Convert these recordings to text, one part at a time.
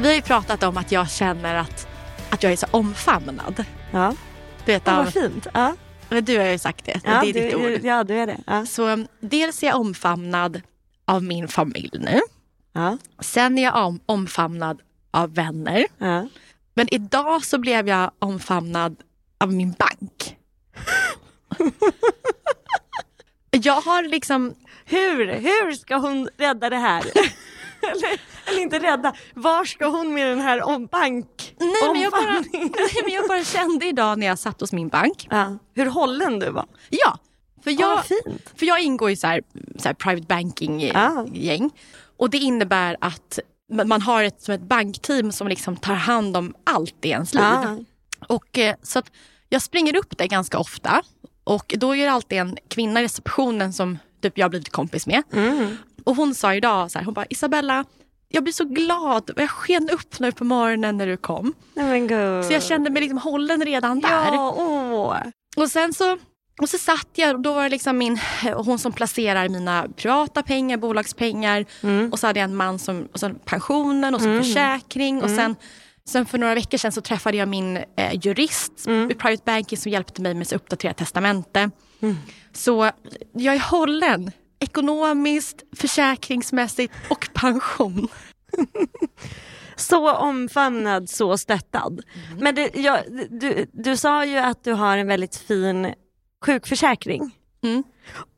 Vi har ju pratat om att jag känner att, att jag är så omfamnad. Ja. Du vet, Oh, vad fint. Ja, men du har ju sagt det, ja, det är ditt du, ord. ja du är det. Ja. Så um, dels är jag omfamnad av min familj nu. Ja. Sen är jag om, omfamnad av vänner. Ja. Men idag så blev jag omfamnad av min bank. jag har liksom, Hur, hur ska hon rädda det här? eller, eller inte rädda, var ska hon med den här om bank? nej men, jag bara, nej men jag bara kände idag när jag satt hos min bank. Ja. Hur hållen du var. Ja, för Ja, jag, fint. för jag ingår i så här, så här private banking Ah. gäng. Och det innebär att man har ett, som ett bankteam som liksom tar hand om allt i ens liv. Ah. Och, eh, så att jag springer upp där ganska ofta. Och då är det alltid en kvinna i receptionen som typ, jag har blivit kompis med. Mm. Och hon sa idag så här, hon bara Isabella, jag blir så glad och jag sken upp nu på morgonen när du kom. Gud. Så jag kände mig liksom hållen redan där. Ja, åh. Och sen så, och så satt jag och då var det liksom min, hon som placerar mina privata pengar, bolagspengar. Mm. Och så hade jag en man som, och sen pensionen och så försäkring. Och sen, sen för några veckor sedan så träffade jag min eh, jurist Mm. i private banking som hjälpte mig med att uppdatera testamente. Så jag är hållen ekonomiskt, försäkringsmässigt och pension. Så omfamnad, så stöttad. Men det, jag, du, du sa ju att du har en väldigt fin sjukförsäkring. Mm.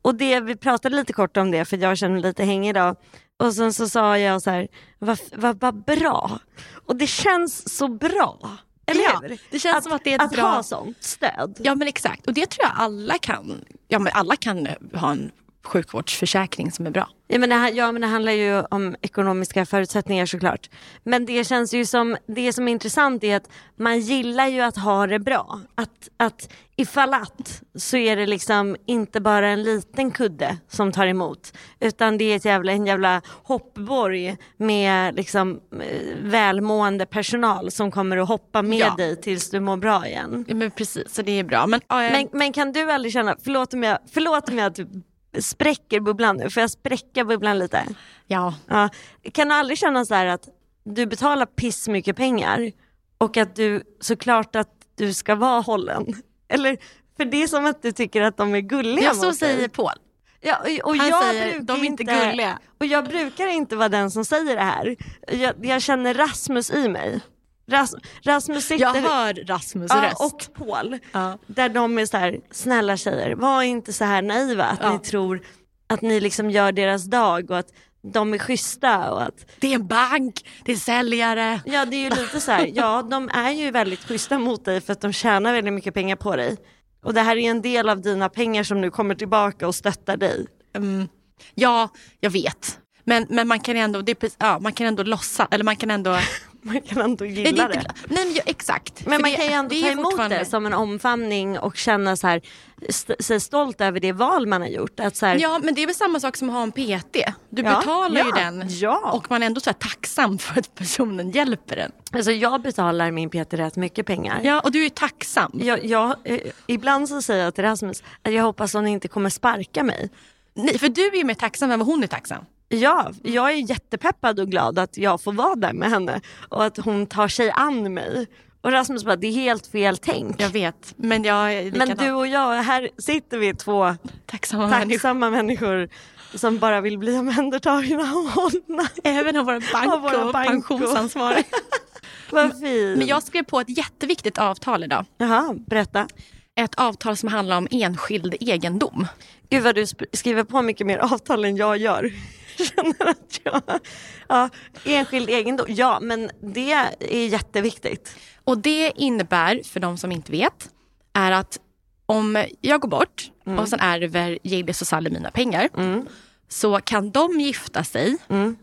Och det, vi pratade lite kort om det för jag känner mig lite hängig idag. Och sen så sa jag så här, vad, vad, vad bra. Och det känns så bra. Eller Ja, hur? det känns som att det är ett att bra- ha sånt stöd. Ja men exakt och det tror jag alla kan. Ja men alla kan ha en sjukvårdsförsäkring som är bra. Ja men, det, ja men det handlar ju om ekonomiska förutsättningar såklart. Men det känns ju som, det som är intressant är att man gillar ju att ha det bra. Att, att ifall att så är det liksom inte bara en liten kudde som tar emot. Utan det är ett jävla, en jävla hoppborg med liksom eh, välmående personal som kommer att hoppa med Ja. dig tills du mår bra igen. Ja, men precis, så det är bra. Men, Men, men kan du aldrig känna, förlåt om jag, förlåt om jag typ spräcker bubblan nu, får jag spräcka bubblan lite? ja. Ja. Kan du aldrig känna så här att du betalar piss mycket pengar och att du såklart att du ska vara hållen? Eller, för det är som att du tycker att de är gulliga ja så mot säger Paul. Ja, och, och Han jag säger, "De är inte gulliga." Och jag brukar inte vara den som säger det här. Jag, jag känner Rasmus i mig. Ras, Rasmus sitter... Jag hör Rasmus Ja, röst. och Paul. Ja. Där de är så här, snälla tjejer, var inte så här naiva att Ja. ni tror att ni liksom gör deras dag och att de är schyssta och att Det är en bank, det är säljare. Ja det är ju lite så här, ja de är ju väldigt schyssta mot dig för att de tjänar väldigt mycket pengar på dig. Och det här är en del av dina pengar som nu kommer tillbaka och stöttar dig. Mm. Ja, jag vet. Men, men man kan ändå, det ja, man kan ändå låtsas, eller man kan ändå man kan ändå gilla det det. nej men ja, exakt. Men För man det- kan ju ändå ta emot fortfarande- det som en omfamning och känna så här, st- sig stolt över det val man har gjort. Att så här, Ja men det är väl samma sak som att ha en PT. Du Ja, betalar ju ja, den ja. och man är ändå så här tacksam för att personen hjälper en. alltså jag betalar min PT rätt mycket pengar. Ja och du är ju tacksam. Jag, jag, eh, ibland så säger jag till Rasmus att jag hoppas hon inte kommer sparka mig. Nej, för du är ju mer tacksam än vad hon är tacksam. Ja, jag är jättepeppad och glad att jag får vara där med henne och att hon tar sig an mig. Och Rasmus bara, det är helt fel tänk. Jag vet men jag är Men likadan. du och jag, här sitter vi två tacksamma människor. tacksamma människor som bara vill bli omhändertagna och hållna. Även av våra bank Av våra och pensionsansvariga. Vad fint. Men jag skrev på ett jätteviktigt avtal idag. Jaha, berätta. Ett avtal som handlar om enskild egendom. Gud vad du skriver på mycket mer avtal än jag gör. Känner att jag... Ja, enskild egendom, ja men det är jätteviktigt. Och det innebär, för de som inte vet, är att om jag går bort och sen ärver Gillis och Sally mina pengar så kan de gifta sig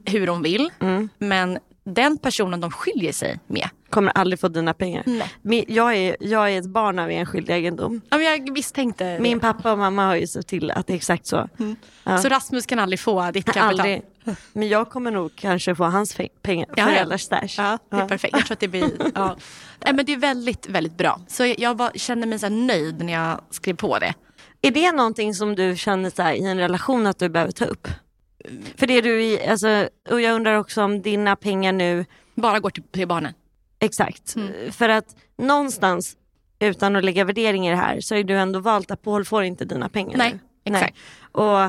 hur de vill men den personen de skiljer sig med. Kommer aldrig få dina pengar. Nej. Jag är, jag är ett barn av enskild egendom. Ja, men jag misstänkte det. Min pappa och mamma har ju sett till att det är exakt så. Ja. Så Rasmus kan aldrig få ditt kapital. Aldrig. Men jag kommer nog kanske få hans pengar, Ja, ja. föräldrars stash. Ja, det är perfekt. Jag tror att det blir... Ja. Nej, men det är väldigt, väldigt bra. Så jag, jag bara känner mig så nöjd när jag skrev på det. Är det någonting som du känner så här, i en relation att du behöver ta upp? För det du i, alltså, och jag undrar också om dina pengar nu, Bara går till, till barnen. exakt. För att någonstans, utan att lägga värdering i det här, så har du ändå valt att Paul får inte dina pengar Nej, nu. exakt. Och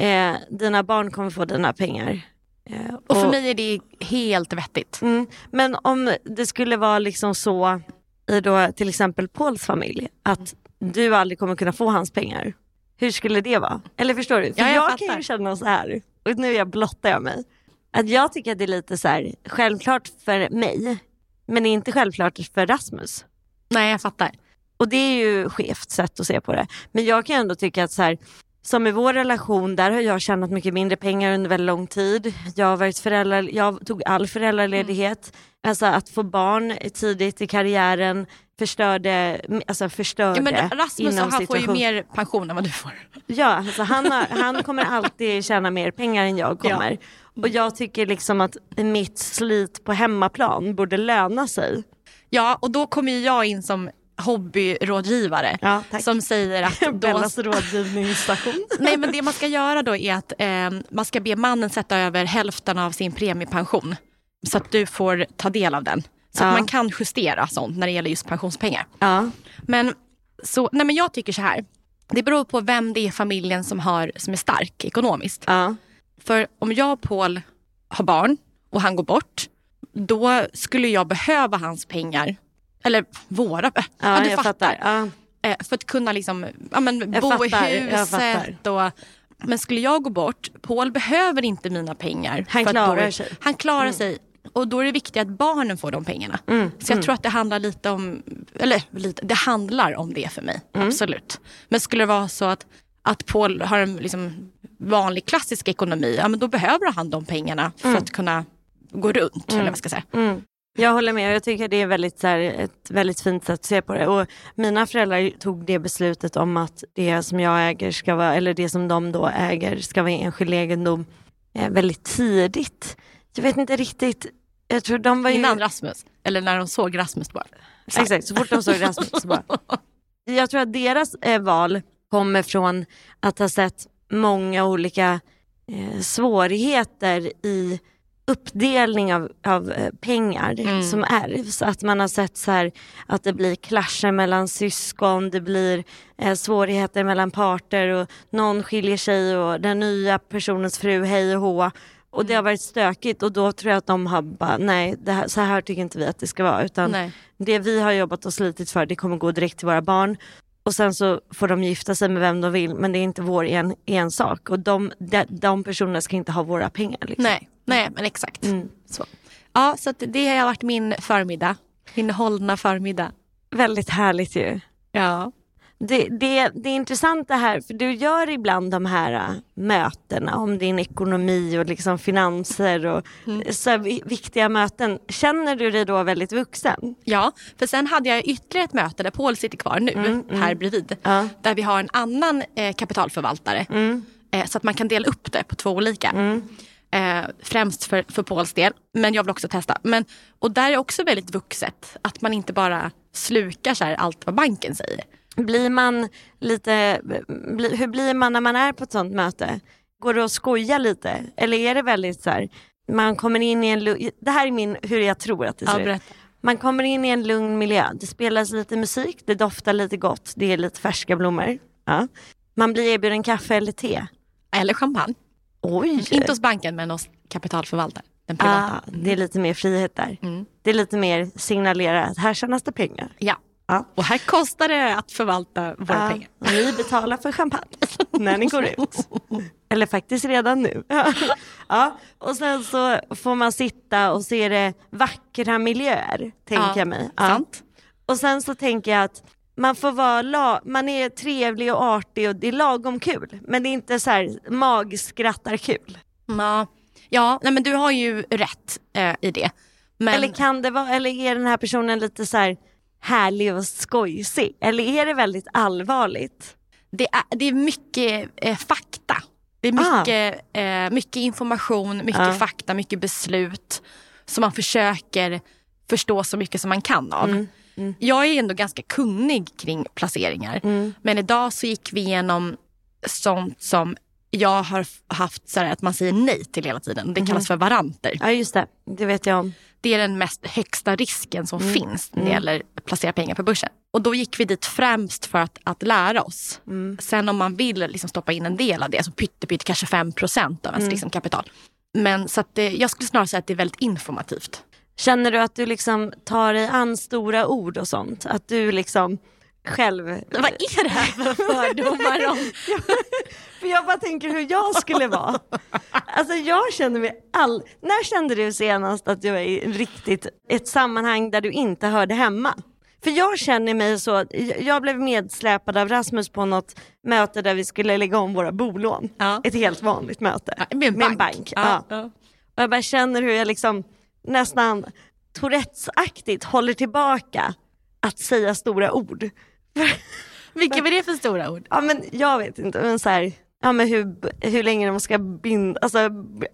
eh, dina barn kommer få dina pengar. Eh, Och för mig är det helt vettigt. Mm. Men om det skulle vara liksom så i då till exempel Pauls familj, att du aldrig kommer kunna få hans pengar. Hur skulle det vara? Eller förstår du? För Ja, jag jag, kan ju känna så här, och nu jag blottar jag mig, att jag tycker att det är lite så här självklart för mig, men inte självklart för Rasmus. Nej, jag fattar. Och det är ju skevt sätt att se på det. Men jag kan ändå tycka att så här, som i vår relation, där har jag tjänat mycket mindre pengar under väldigt lång tid. Jag har varit förälder, jag tog all föräldraledighet. Alltså att få barn tidigt i karriären förstörde, alltså förstörde Ja, men Rasmus inom han får ju mer pension än vad du får. Ja, alltså han, har, han kommer alltid tjäna mer pengar än jag kommer. Och jag tycker liksom att mitt slit på hemmaplan borde löna sig. Ja, och då kommer jag in som hobbyrådgivare Ja, som säger att då... Bellas rådgivningsstation. Nej men det man ska göra då är att eh, man ska be mannen sätta över hälften av sin premiepension så att du får ta del av den. Så Ja. att man kan justera sånt när det gäller just pensionspengar. Ja. Men, så, nej men jag tycker så här. Det beror på vem det är i familjen som, har, som är stark ekonomiskt. Ja. För om jag och Paul har barn och han går bort, då skulle jag behöva hans pengar. Eller våra. Ja, du jag fattar. Ja. Eh, för att kunna liksom, ja, men, Jag bo fattar, i huset. Och, men skulle jag gå bort, Paul behöver inte mina pengar. Han klarar bo, sig. Han klarar sig. Och då är det viktigt att barnen får de pengarna. Mm, Så jag tror att det handlar lite om, eller lite, det handlar om det för mig. Mm. Absolut. Men skulle det vara så att, att Paul har en liksom, vanlig klassisk ekonomi, ja men då behöver han de pengarna för Mm. att kunna gå runt. Eller vad ska säga. Jag håller med, jag tycker det är väldigt, så här, ett väldigt fint sätt att se på det. Och mina föräldrar tog det beslutet om att det som jag äger ska vara, eller det som de då äger ska vara enskild egendom eh, väldigt tidigt. Jag vet inte riktigt, jag tror de var ju... Innan Rasmus, eller när de såg Rasmus bara. Exakt, så fort de såg Rasmus så bara. Jag tror att deras eh, val kommer från att ha sett många olika eh, svårigheter i uppdelning av, av eh, pengar som ärvs. Att man har sett så här att det blir klascher mellan syskon, det blir eh, svårigheter mellan parter och någon skiljer sig och den nya personens fru hej och hå. Och det har varit stökigt och då tror jag att de har bara, nej här, så här tycker inte vi att det ska vara. Utan Nej. det vi har jobbat och slitit för det kommer gå direkt till våra barn. Och sen så får de gifta sig med vem de vill men det är inte vår en, en sak. Och de, de, de personerna ska inte ha våra pengar. Liksom. Nej, nej men exakt. Mm. Så. Ja, så det har varit min förmiddag. Min hållna förmiddag. Väldigt härligt ju. Ja. Det, det, det är intressant det här, för du gör ibland de här äh, mötena om din ekonomi och liksom finanser och Mm. så här, vi- viktiga möten. Känner du dig då väldigt vuxen? Ja, för sen hade jag ytterligare ett möte där Paul sitter kvar nu, här bredvid. Ja. Där vi har en annan eh, kapitalförvaltare. Eh, så att man kan dela upp det på två olika. Eh, främst för, för Pauls del, men jag vill också testa. Men, och där är också väldigt vuxet, att man inte bara slukar så allt vad banken säger. Blir man lite, bli, hur blir man när man är på ett sånt möte? Går det att skoja lite? Eller är det väldigt så här, man kommer in i en, det här är min, hur jag tror att det Ja, ser ut. Man kommer in i en lugn miljö, det spelas lite musik, det doftar lite gott, det är lite färska blommor. Ja. Man blir erbjuden kaffe eller te. Eller champagne. Oj! Inte hos banken men hos kapitalförvaltaren. Den privata. ah, det är lite mer frihet där. Mm. Det är lite mer signalera att här tjänas det pengar. Ja. Ja. Och här kostar det att förvalta våra Ja, pengar. ni betalar för champagne när ni går ut. Eller faktiskt redan nu. Ja, och sen så får man sitta och se det vackra miljöer, tänker Ja, jag mig. Ja. Sant? Och sen så tänker jag att man får vara, man är trevlig och artig och det är lagom kul. Men det är inte så här magskrattar-kul. Ja, ja nej, men du har ju rätt eh, i det. Men Eller kan det vara, eller är den här personen lite så här härlig och skojsig? Eller är det väldigt allvarligt? det, är, det är mycket eh, fakta. Det är Ah. mycket, eh, mycket information, mycket Ja. fakta, mycket beslut. Som man försöker förstå så mycket som man kan av. Mm, Jag är ändå ganska kunnig kring placeringar. Mm. Men idag så gick vi igenom sånt som jag har haft så här, att man säger nej till hela tiden. Det Mhm. kallas för varanter. Ja just det, det vet jag om. Det är den mest högsta risken som Mm. finns när det gäller att placera pengar på börsen. Och då gick vi dit främst för att, att lära oss. Mm. Sen om man vill liksom stoppa in en del av det, så pytte, pytte kanske 5 procent av ens Mm. liksom kapital. Men så det, jag skulle snarare säga att det är väldigt informativt. Känner du att du liksom tar dig an stora ord och sånt? Att du liksom själv... Vad är det här för fördomar om? För jag bara tänker hur jag skulle vara. Alltså jag känner mig all... När kände du senast att du var i riktigt ett sammanhang där du inte hörde hemma? För jag känner mig så, jag blev medsläpad av Rasmus på något möte där vi skulle lägga om våra bolån. Ja. Ett helt vanligt möte. Ja, med en bank. Ja. Ja, ja. Och jag bara känner hur jag liksom nästan Tourettes-aktigt håller tillbaka att säga stora ord. Vilka var det för stora ord? Ja men jag vet inte, men så här, ja, men hur, hur länge de ska binda, alltså,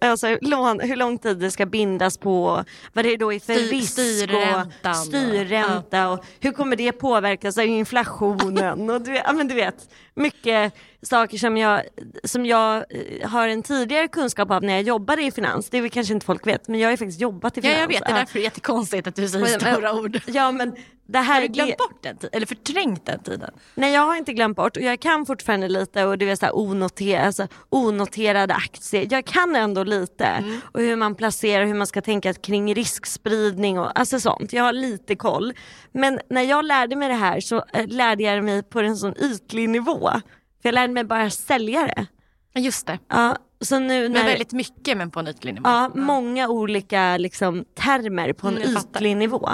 alltså lån, hur lång tid det ska bindas på, vad det då är för Styr- risk styrräntan och och- styrränta och hur kommer det påverkas av inflationen? Och du, ja, men du vet, mycket saker som jag, som jag eh, har en tidigare kunskap av när jag jobbade i finans, det är väl kanske inte folk vet, men jag har faktiskt jobbat i Ja, finans. jag vet. Det är därför det är jättekonstigt att du säger Men- stora ord. Ja men det här Har du det- glömt bort den tiden? Eller förträngt den tiden? Nej jag har inte glömt bort och jag kan fortfarande lite och det är så här onoter, alltså, onoterade aktier. Jag kan ändå lite Mm. och hur man placerar, hur man ska tänka kring riskspridning och alltså sånt. Jag har lite koll. Men när jag lärde mig det här så eh, lärde jag mig på en sån ytlig nivå. För jag lärde mig bara sälja det. Ja, just det. Ja, så nu Men när, väldigt mycket men på en ytlig nivå. ja, många olika liksom, termer på en Mm, ytlig nivå.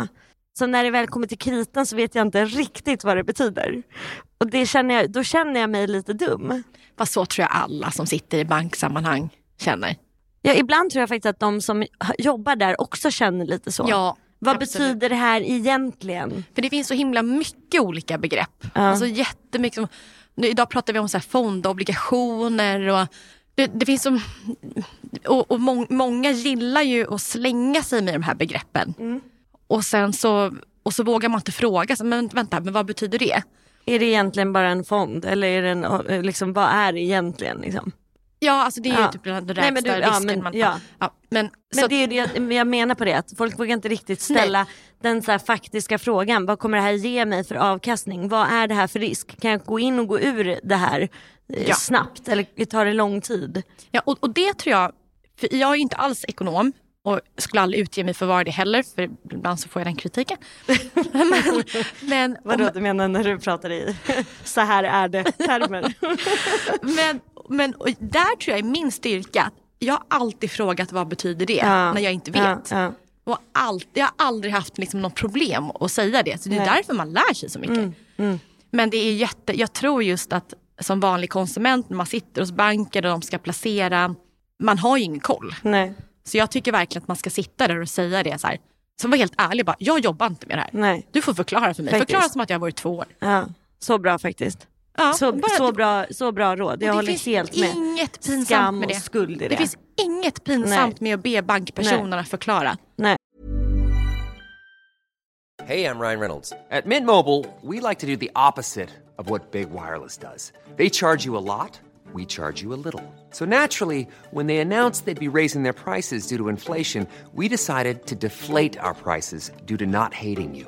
Så när det väl kommer till kritan så vet jag inte riktigt vad det betyder. Och det känner jag, då känner jag mig lite dum. Fast så tror jag alla som sitter i banksammanhang känner. Ja, ibland tror jag faktiskt att de som jobbar där också känner lite så. Ja, vad absolut. betyder det här egentligen? För det finns så himla mycket olika begrepp. Alltså jättemycket. Som, idag pratar vi om så här fondobligationer och det, det finns som, och, och mång, många gillar ju att slänga sig med de här begreppen. Mm. Och sen så, och så vågar man inte fråga, så, men vänta, men vad betyder det? Är det egentligen bara en fond eller är det en, liksom, vad är det egentligen? Liksom? Ja, alltså det är ju Ja. typ den Nej, rägsta men du- ja, risken. men- man, ja. Ja, men, Men så, det är det men jag menar på det, att folk vågar inte riktigt ställa den så faktiska frågan. Vad kommer det här ge mig för avkastning? Vad är det här för risk? Kan jag gå in och gå ur det här eh, snabbt eller tar det lång tid? Ja, och, och det tror jag, för jag är ju inte alls ekonom och skulle aldrig utge mig för att vara det heller, för ibland så får jag den kritiken. men, men, Vadå du menar när du pratar i så här är det termer? men, men där tror jag är min styrka. att Jag har alltid frågat vad betyder det Ja. när jag inte vet. Ja, ja. Och allt, jag har aldrig haft liksom något problem att säga det. Så det är Nej. Mm, därför man lär sig så mycket. Men det är jätte, jag tror just att som vanlig konsument när man sitter hos banker och de ska placera, man har ju ingen koll. Nej. Så jag tycker verkligen att man ska sitta där och säga det så här. Så var helt ärlig bara, jag jobbar inte med det här. Nej. Du får förklara för mig. Faktiskt. Förklara som att jag har varit två år. Ja, så bra faktiskt. Ja, så, bara så, bra, så bra råd. Jag det håller helt med. inget pinsamt Skam med och det. skuld i det. Det finns inget pinsamt med att be bankpersonerna förklara. Nej. Hey, I'm Ryan Reynolds. At Mint Mobile, we like to do the opposite of what Big Wireless does. They charge you a lot, we charge you a little. So naturally, when they announced they'd be raising their prices due to inflation, we decided to deflate our prices due to not hating you.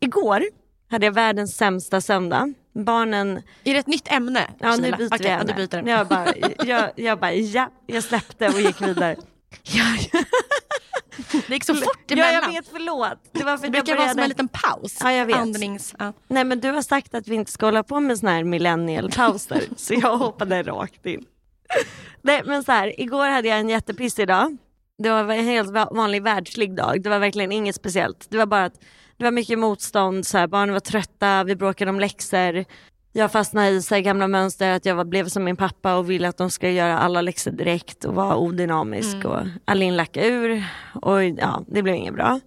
Igår hade jag världens sämsta söndag. Barnen, Är det ett nytt ämne? ja nu byter Okej, vi ja, ämne. du byter. Jag bara, jag, jag bara, ja, jag släppte och gick vidare. Ja, Det gick så fort ja, emellan. jag vet, förlåt. Det var för Det brukar jag vara som en liten paus. Ja, jag vet. Andnings... Ja. Nej men du har sagt att vi inte ska hålla på med såna här millennial-pauser, så jag hoppade rakt in. Nej men så här, igår hade jag en jättepissig dag. Det var en helt va- vanlig världslig dag, det var verkligen inget speciellt. Det var bara att det var mycket motstånd, så här, barnen var trötta, vi bråkade om läxor. Jag fastnade i så här, gamla mönster att jag var, blev som min pappa och ville att de skulle göra alla läxor direkt och vara odynamisk och Alin lackade ur och ja, det blev inget bra.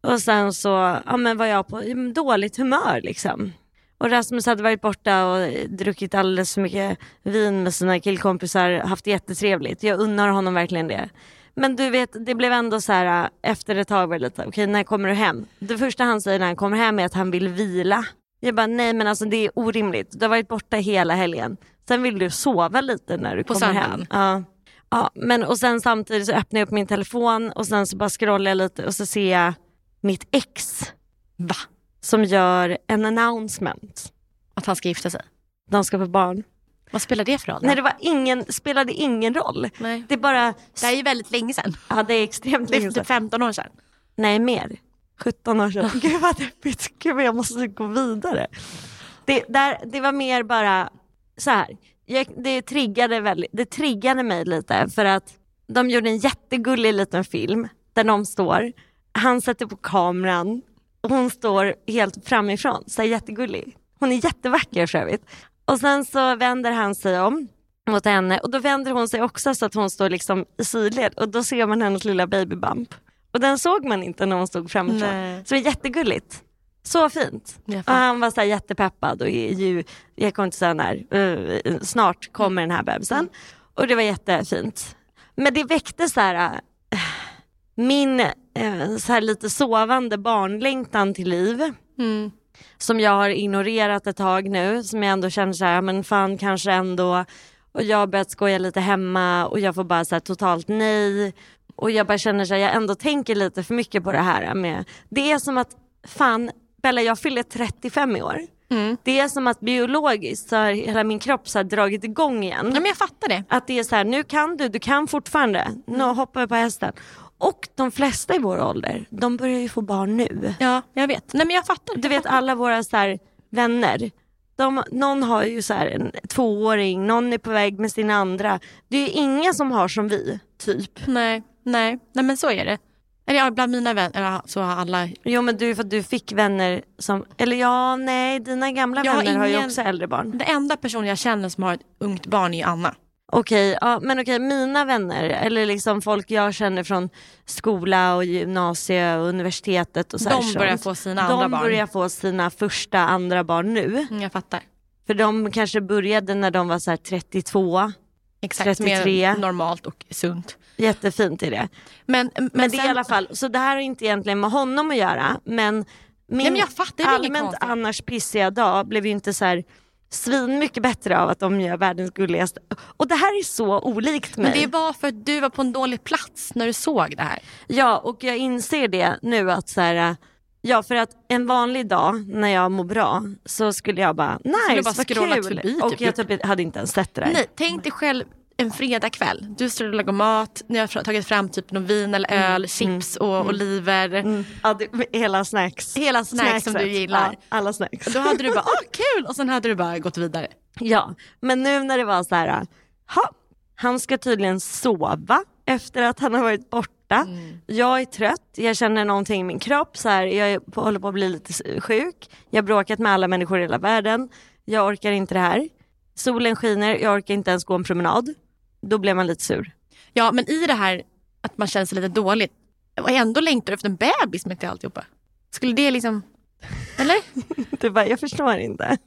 Och sen så ja, men var jag på dåligt humör liksom. Och Rasmus hade varit borta och druckit alldeles för mycket vin med sina killkompisar, haft det jättetrevligt. Jag unnar honom verkligen det. Men du vet, det blev ändå så här äh, efter ett tag var det lite, okej när kommer du hem? Det första han säger när han kommer hem är att han vill vila. Jag bara, nej men alltså det är orimligt. Du har varit borta hela helgen. Sen vill du sova lite när du På kommer hem. söndagen? Ja. ja, men och sen samtidigt så öppnar jag upp min telefon och sen så bara scrollar jag lite och så ser jag mitt ex. Va? Som gör en announcement. Att han ska gifta sig. De ska få barn. Vad spelar det för roll? då? Nej det var ingen, spelade ingen roll. Nej. Det är bara, Det här är ju väldigt länge sedan. ja det är extremt Det är länge typ sedan. 15 år sedan. Nej mer. 17 år sedan. Gud vad deppigt. Gud vad jag måste gå vidare. Det, där, det var mer bara så här. Jag, det, triggade väldigt, det triggade mig lite för att de gjorde en jättegullig liten film där de står, han sätter på kameran och hon står helt framifrån, så här jättegullig. Hon är jättevacker för övrigt. Och sen så vänder han sig om mot henne och då vänder hon sig också så att hon står liksom i sidled och då ser man hennes lilla babybump. Och den såg man inte när hon stod framifrån. Nej. Så det är jättegulligt. Så fint. Och han var så här jättepeppad och ju, jag kommer inte säga när, eh, snart kommer den här bebisen. Och det var jättefint. Men det väckte så här, eh, min eh, så här lite sovande barnlängtan till liv. Mm. Som jag har ignorerat ett tag nu, som jag ändå känner så här, men fan kanske ändå. Och jag har börjat skoja lite hemma och jag får bara så här totalt nej. Och jag bara känner så här, jag ändå tänker lite för mycket på det här med, det är som att, fan Bella jag fyller 35 i år. Mm. Det är som att biologiskt så har hela min kropp så dragit igång igen. Ja, men jag fattar det. Att det är så här, nu kan du, du kan fortfarande, nu hoppar vi på hästen. Och de flesta i vår ålder, de börjar ju få barn nu. Ja, jag vet. Nej, men jag fattar. Du vet alla våra så här, vänner, De, någon har ju så här en tvååring, någon är på väg med sin andra. Det är ju ingen som har som vi, typ. Nej, nej, nej men så är det. Eller ja, bland mina vänner så har alla... Jo men du för att du fick vänner som, eller ja nej dina gamla Jag har vänner har ju ingen- också äldre barn. Den enda person jag känner som har ett ungt barn är Anna. Okej, ja, men okej mina vänner eller liksom folk jag känner från skola och gymnasie och universitetet och så De börjar sånt. få sina De andra barn. börjar få sina första andra barn nu. Mm, jag fattar. För de kanske började när de var så här 32. Exakt, 33. mer normalt och sunt. Jättefint är det. Men, men, Men det är sen- i alla fall, så det här har inte egentligen med honom att göra men min Nej, men jag fattar, allmänt annars pissiga dag blev ju inte så här svin mycket bättre av att de gör världens gulligaste. Och det här är så olikt mig. Men det var för att du var på en dålig plats när du såg det här. Ja och jag inser det nu att så här, ja för att en vanlig dag när jag mår bra så skulle jag bara Skulle nice bara vad kul. förbi, och typ. jag typ hade inte ens sett det där. Nej, tänk dig själv en fredagkväll. Du står och lagar mat, ni har tagit fram typ någon vin eller Mm, öl, chips och oliver. Ja, det, hela snacks. Hela snacks som du Snackset. gillar. Ja, alla snacks. Och då hade du bara, ah kul! Och sen hade du bara gått vidare. Ja, men nu när det var så här, ha, han ska tydligen sova efter att han har varit borta. Jag är trött, jag känner någonting i min kropp, så här, jag håller på att bli lite sjuk. Jag har bråkat med alla människor i hela världen. Jag orkar inte det här. Solen skiner, jag orkar inte ens gå en promenad. Då blev man lite sur. Ja, men i det här att man känner sig lite dåligt och ändå längtar efter en bebis mitt i alltihopa. Skulle det liksom... Eller? Du bara, jag förstår inte.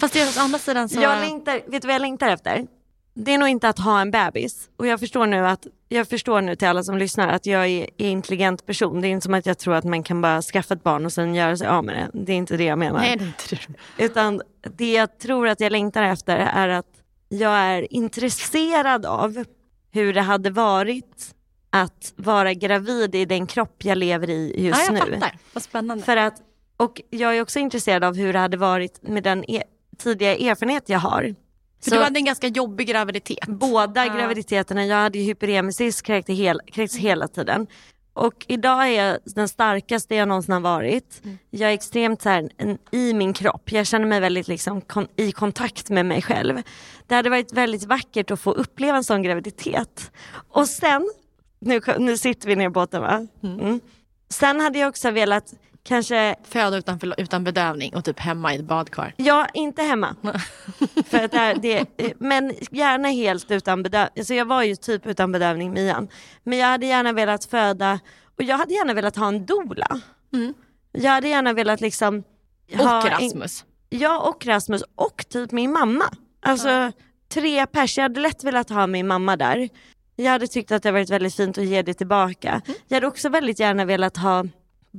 Fast å andra sidan så... Jag längtar, vet du vad jag längtar efter? Det är nog inte att ha en bebis. Och jag förstår nu att jag förstår nu till alla som lyssnar att jag är är intelligent person. Det är inte som att jag tror att man kan bara skaffa ett barn och sen göra sig av med det. Det är inte det jag menar. Nej, det är inte det. Utan det jag tror att jag längtar efter är att jag är intresserad av hur det hade varit att vara gravid i den kropp jag lever i just Ja, jag nu. fattar. Vad spännande. För att, och jag är också intresserad av hur det hade varit med den e- tidiga erfarenhet jag har. För Så du hade en ganska jobbig graviditet. båda Ja. graviditeterna, jag hade ju hyperemesis kräkte hel, kräkts hela tiden. Och idag är jag den starkaste jag någonsin har varit. Mm. Jag är extremt så här, en, i min kropp. Jag känner mig väldigt liksom, kon, i kontakt med mig själv. Det hade varit väldigt vackert att få uppleva en sån graviditet. Och sen, nu, nu sitter vi ner i båten va? Mm. Sen hade jag också velat kanske Föda utan, utan bedövning och typ hemma i ett badkar. Ja, inte hemma. För att det är, det, men gärna helt utan bedövning. Alltså jag var ju typ utan bedövning med Ian. Men jag hade gärna velat föda, och jag hade gärna velat ha en doula. Jag hade gärna velat liksom... Och ha Rasmus. En, ja, och Rasmus. Och typ min mamma. Alltså tre pers. Jag hade lätt velat ha min mamma där. Jag hade tyckt att det varit väldigt fint att ge det tillbaka. Jag hade också väldigt gärna velat ha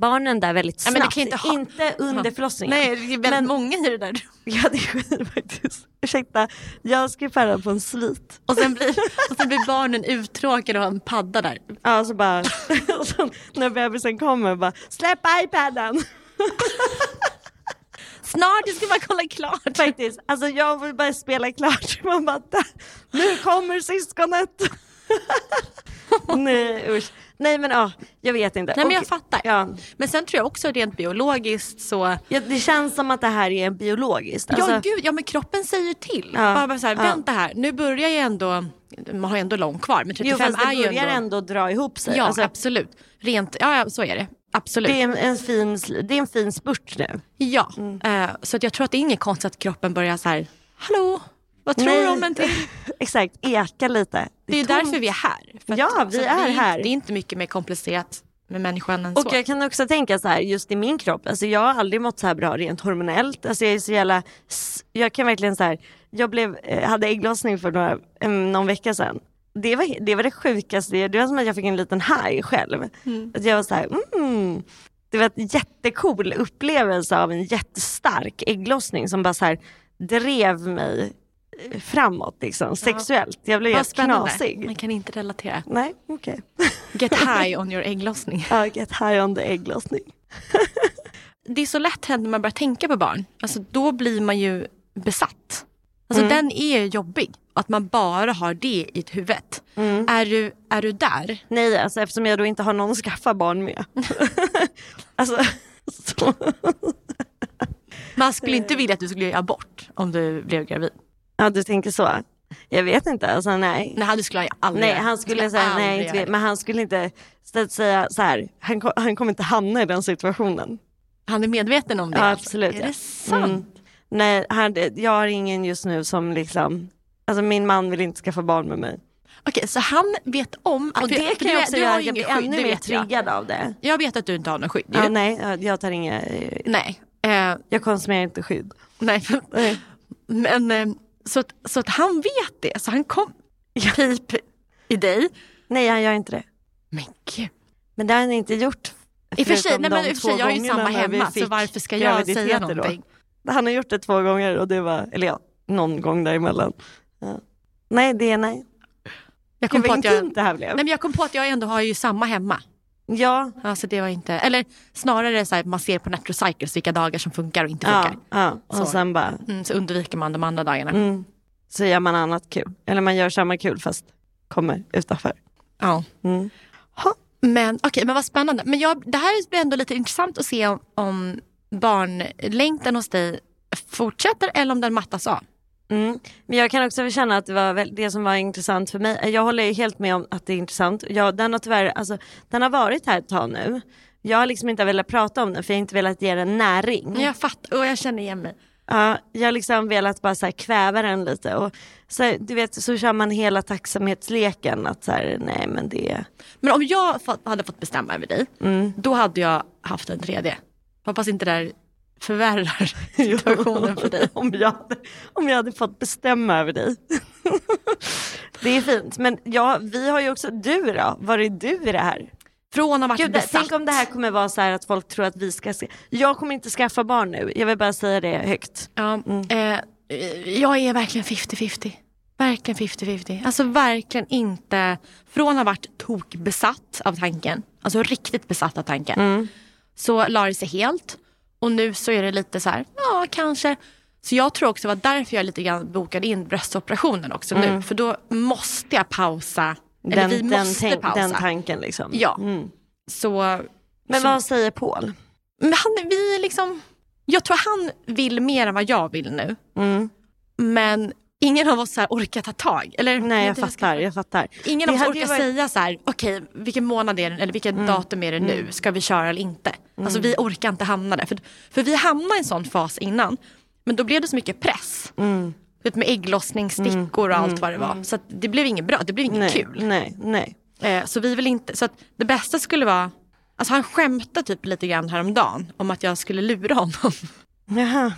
barnen där väldigt Ja, snabbt. kan inte ha- inte under förlossningen. Nej, det är väldigt Men- många i det där. Ja det är faktiskt. Ursäkta, jag ska färda på en svit. Och sen blir, och sen blir barnen uttråkade och har en padda där. Ja så bara, och så, när bebisen kommer bara, släpp iPaden. Snart, ska bara kolla klart. Faktiskt, alltså jag vill bara spela klart. Man bara, "Där, nu kommer syskonet. Nej usch. Nej men ja, jag vet inte. Nej men jag fattar. Ja, Men sen tror jag också rent biologiskt så... ja, det känns som att det här är biologiskt. Alltså, ja gud, ja men kroppen säger till. Ja, Bara, bara så här, ja. vänta här, nu börjar jag ändå, man har ändå långt kvar men 35 jo fast det är ju börjar ändå... ändå dra ihop sig. Ja Alltså, absolut. Rent, ja, ja så är det. Absolut. det, är en, en fin, det är en fin spurt nu. Ja, Mm. eh, så jag tror att det är inget konstigt att kroppen börjar så här, hallå, vad tror du om en till? Exakt, eka lite. Det är ju tomt. därför vi är här. För att- Ja, vi så att är det här. Det är inte mycket mer komplicerat med människan än Och så. jag kan också tänka så här, just i min kropp, alltså jag har aldrig mått så här bra rent hormonellt. Alltså jag är så jävla, jag kan verkligen så här, jag blev, eh, hade ägglossning för några, eh, någon vecka sedan. Det var, det var det sjukaste, det var som att jag fick en liten high själv. Att jag var så här, mm. Det var en jättecool upplevelse av en jättestark ägglossning som bara så här drev mig framåt liksom, sexuellt. Jag blev helt knasig. Man kan inte relatera. Nej, okej. Get high on your ägglossning. Ja, get high on the ägglossning. Det är så lätt hänt när man börjar tänka på barn. Alltså, då blir man ju besatt. Alltså, Mm. Den är jobbig. Att man bara har det i huvudet. Mm. Är, du, är du där? Nej, alltså eftersom jag då inte har någon att skaffa barn med. alltså, så. Man skulle inte vilja att du skulle göra abort. om du blev gravid? Ja du tänker så. Jag vet inte, alltså nej. Nej, det skulle han aldrig Nej han skulle säga aldrig nej, inte, men han skulle inte säga så här. Han, han kommer inte hamna i den situationen. Han är medveten om det? Ja, alltså. absolut, Är ja. det sant? Mm. Nej, han, jag har ingen just nu som liksom, alltså min man vill inte skaffa barn med mig. Okej, så han vet om... Och för- det kan jag också göra att jag blir skydd, ännu mer triggad av det. Jag vet att du inte har något skydd. Ja, ju. nej, jag- tar inga, eh, nej. Eh, jag konsumerar inte skydd. nej. Nej. Men eh, så att, så att han vet det. Så han kom pip i dig. Nej, jag gör inte det. Men gud. Men det har han inte gjort. I och för sig, nej, men i för sig jag har ju samma hemma så varför ska jag säga graviditeter då. någonting? Han har gjort det två gånger och det var, eller ja, någon gång däremellan. Ja. Nej, det är nej. Jag kom, Gud på att jag, nej, men jag kom på att jag ändå har ju samma hemma. Ja, Alltså det var inte, eller snarare så här, man ser på Netrocycles vilka dagar som funkar och inte ja, funkar. ja. och Så. sen bara, Mm, så undviker man de andra dagarna. mm, så gör man annat kul. Eller man gör samma kul fast kommer utanför. Ja. Mm. Men okej, men vad spännande. Men jag, det här blir ändå lite intressant att se om, om barnlängtan hos dig fortsätter eller om den mattas av. Mm. Men jag kan också känna att det var det som var intressant för mig. Jag håller helt med om att det är intressant. Jag, den, har tyvärr, alltså, den har varit här ett tag nu. Jag har liksom inte velat prata om den för jag har inte velat ge den näring. Jag fattar och jag känner igen mig. Ja, jag har liksom velat bara så här kväva den lite. Och så, du vet, så kör man hela tacksamhetsleken. Att så här, nej men det... Men om jag hade fått bestämma över dig, Mm. då hade jag haft en tredje. Hoppas inte det där förvärrar situationen för dig. om, jag hade, om jag hade fått bestämma över dig. det är fint. Men ja, vi har ju också, du då? Var är du i det här? Från att Gud, besatt. tänk om det här kommer vara så här att folk tror att vi ska se. Jag kommer inte skaffa barn nu, jag vill bara säga det högt. Ja, eh, jag är verkligen 50-50. Verkligen 50-50. Alltså verkligen inte. Från att ha varit tokbesatt av tanken, alltså riktigt besatt av tanken, så la det sig helt. Och nu så är det lite så här, ja kanske. Så jag tror också det var därför jag lite grann bokade in bröstoperationen också nu. För då måste jag pausa. Eller Den, vi den, måste tänk- pausa. den tanken liksom. Ja. Mm. Så, Men så- vad säger Paul? men han, vi liksom, jag tror han vill mer än vad jag vill nu. Mm. Men ingen av oss så här orkar ta tag. Eller, Nej jag fattar, jag fattar. Ingen Det av oss orkar varit- Mm. säga så här, okej vilken månad är det eller vilket datum är det nu, ska vi köra eller inte? Alltså vi orkar inte hamna där. För, för vi hamnade i en sån fas innan, men då blev det så mycket press. Mm. Vet, med ägglossningsstickor och allt vad det var. Så att det blev inget bra, det blev inget Nej, kul. nej, nej. Eh, så vi vill inte, så att det bästa skulle vara, alltså han skämtade typ lite grann häromdagen om att jag skulle lura honom. Jaha.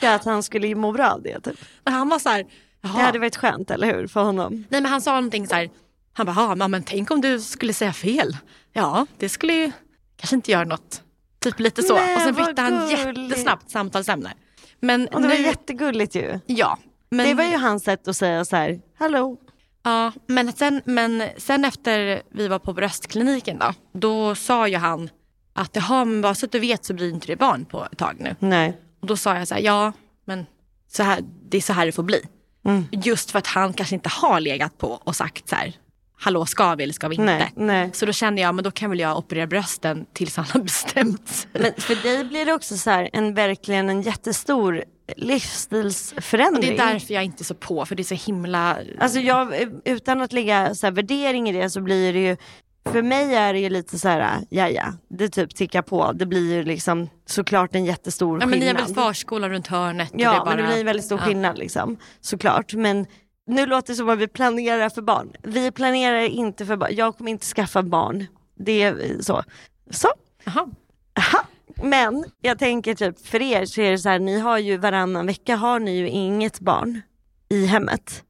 Ja, att han skulle må bra av det typ. Han var så här, jaha. Det hade varit skönt, eller hur? För honom. Nej men han sa någonting så här, han bara, "Ja, men tänk om du skulle säga fel. Ja, det skulle ju kanske inte göra något. Typ lite så. Nej, och sen bytte han gulligt. jättesnabbt samtalsämne. Men Och det var nu, jättegulligt ju. ja. Men, Det var ju hans sätt att säga så här, hallå. ja, men, sen, men sen efter vi var på bröstkliniken då, då sa ju han att jaha, men bara så att du vet så blir inte det barn på ett tag nu. Nej. Och då sa jag så här, ja, men så här, det är så här det får bli. Mm. Just för att han kanske inte har legat på och sagt så här, hallå ska vi eller ska vi inte? Nej, nej. Så då kände jag, men då kan väl jag operera brösten tills han har bestämt sig. Men för dig blir det också så här, en, verkligen en jättestor och livsstilsförändring. det är därför jag inte är så på, för det är så himla... Alltså jag, utan att lägga så värdering i det så blir det ju, för mig är det ju lite så här, ja ja, det typ tickar på. Det blir ju liksom såklart en jättestor ja, men ni har skillnad. väl förskola runt hörnet? Ja, det är bara... men det blir en väldigt stor Ja. skillnad liksom, såklart. Men nu låter det som att vi planerar för barn. Vi planerar inte för barn. Jag kommer inte skaffa barn. Det är så. Så. Jaha. Aha. Men jag tänker typ för er så är det så här, ni har ju varannan vecka har ni ju inget barn i hemmet.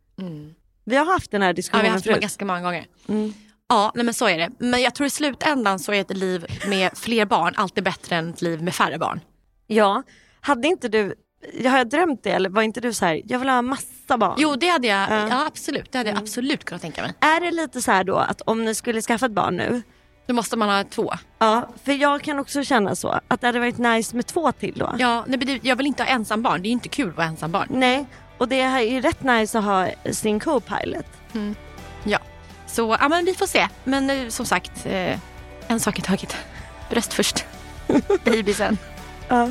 Vi har haft den här Ja, vi diskussionen har haft förut. ganska många gånger. Mm. Ja, nej, men så är det. Men jag tror i slutändan så är ett liv med fler barn alltid bättre än ett liv med färre barn. Ja, hade inte du, jag har drömt det eller var inte du så här, jag vill ha massa barn? Jo, det hade jag, Ja. ja, absolut. Det hade Mm. jag absolut kunnat tänka mig. Är det lite så här då att om ni skulle skaffa ett barn nu, Då måste man ha två. ja, för jag kan också känna så, att det hade varit nice med två till då. Ja, nej, men jag vill inte ha ensam barn. Det är ju inte kul att vara ensam barn. Nej, och det är ju rätt nice att ha sin co-pilot. Ja, så ja, men vi får se. Men eh, som sagt, eh, en sak i taget. Bröst först. Baby sen. Ja.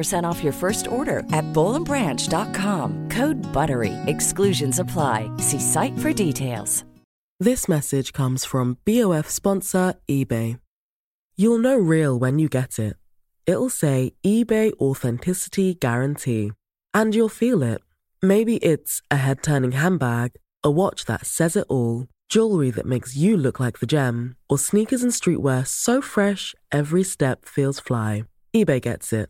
off your first order at bowlandbranch.com. Code BUTTERY. Exclusions apply. See site for details. This message comes from BOF sponsor eBay. You'll know real when you get it. It'll say eBay Authenticity Guarantee. And you'll feel it. Maybe it's a head turning handbag, a watch that says it all, jewelry that makes you look like the gem, or sneakers and streetwear so fresh every step feels fly. eBay gets it.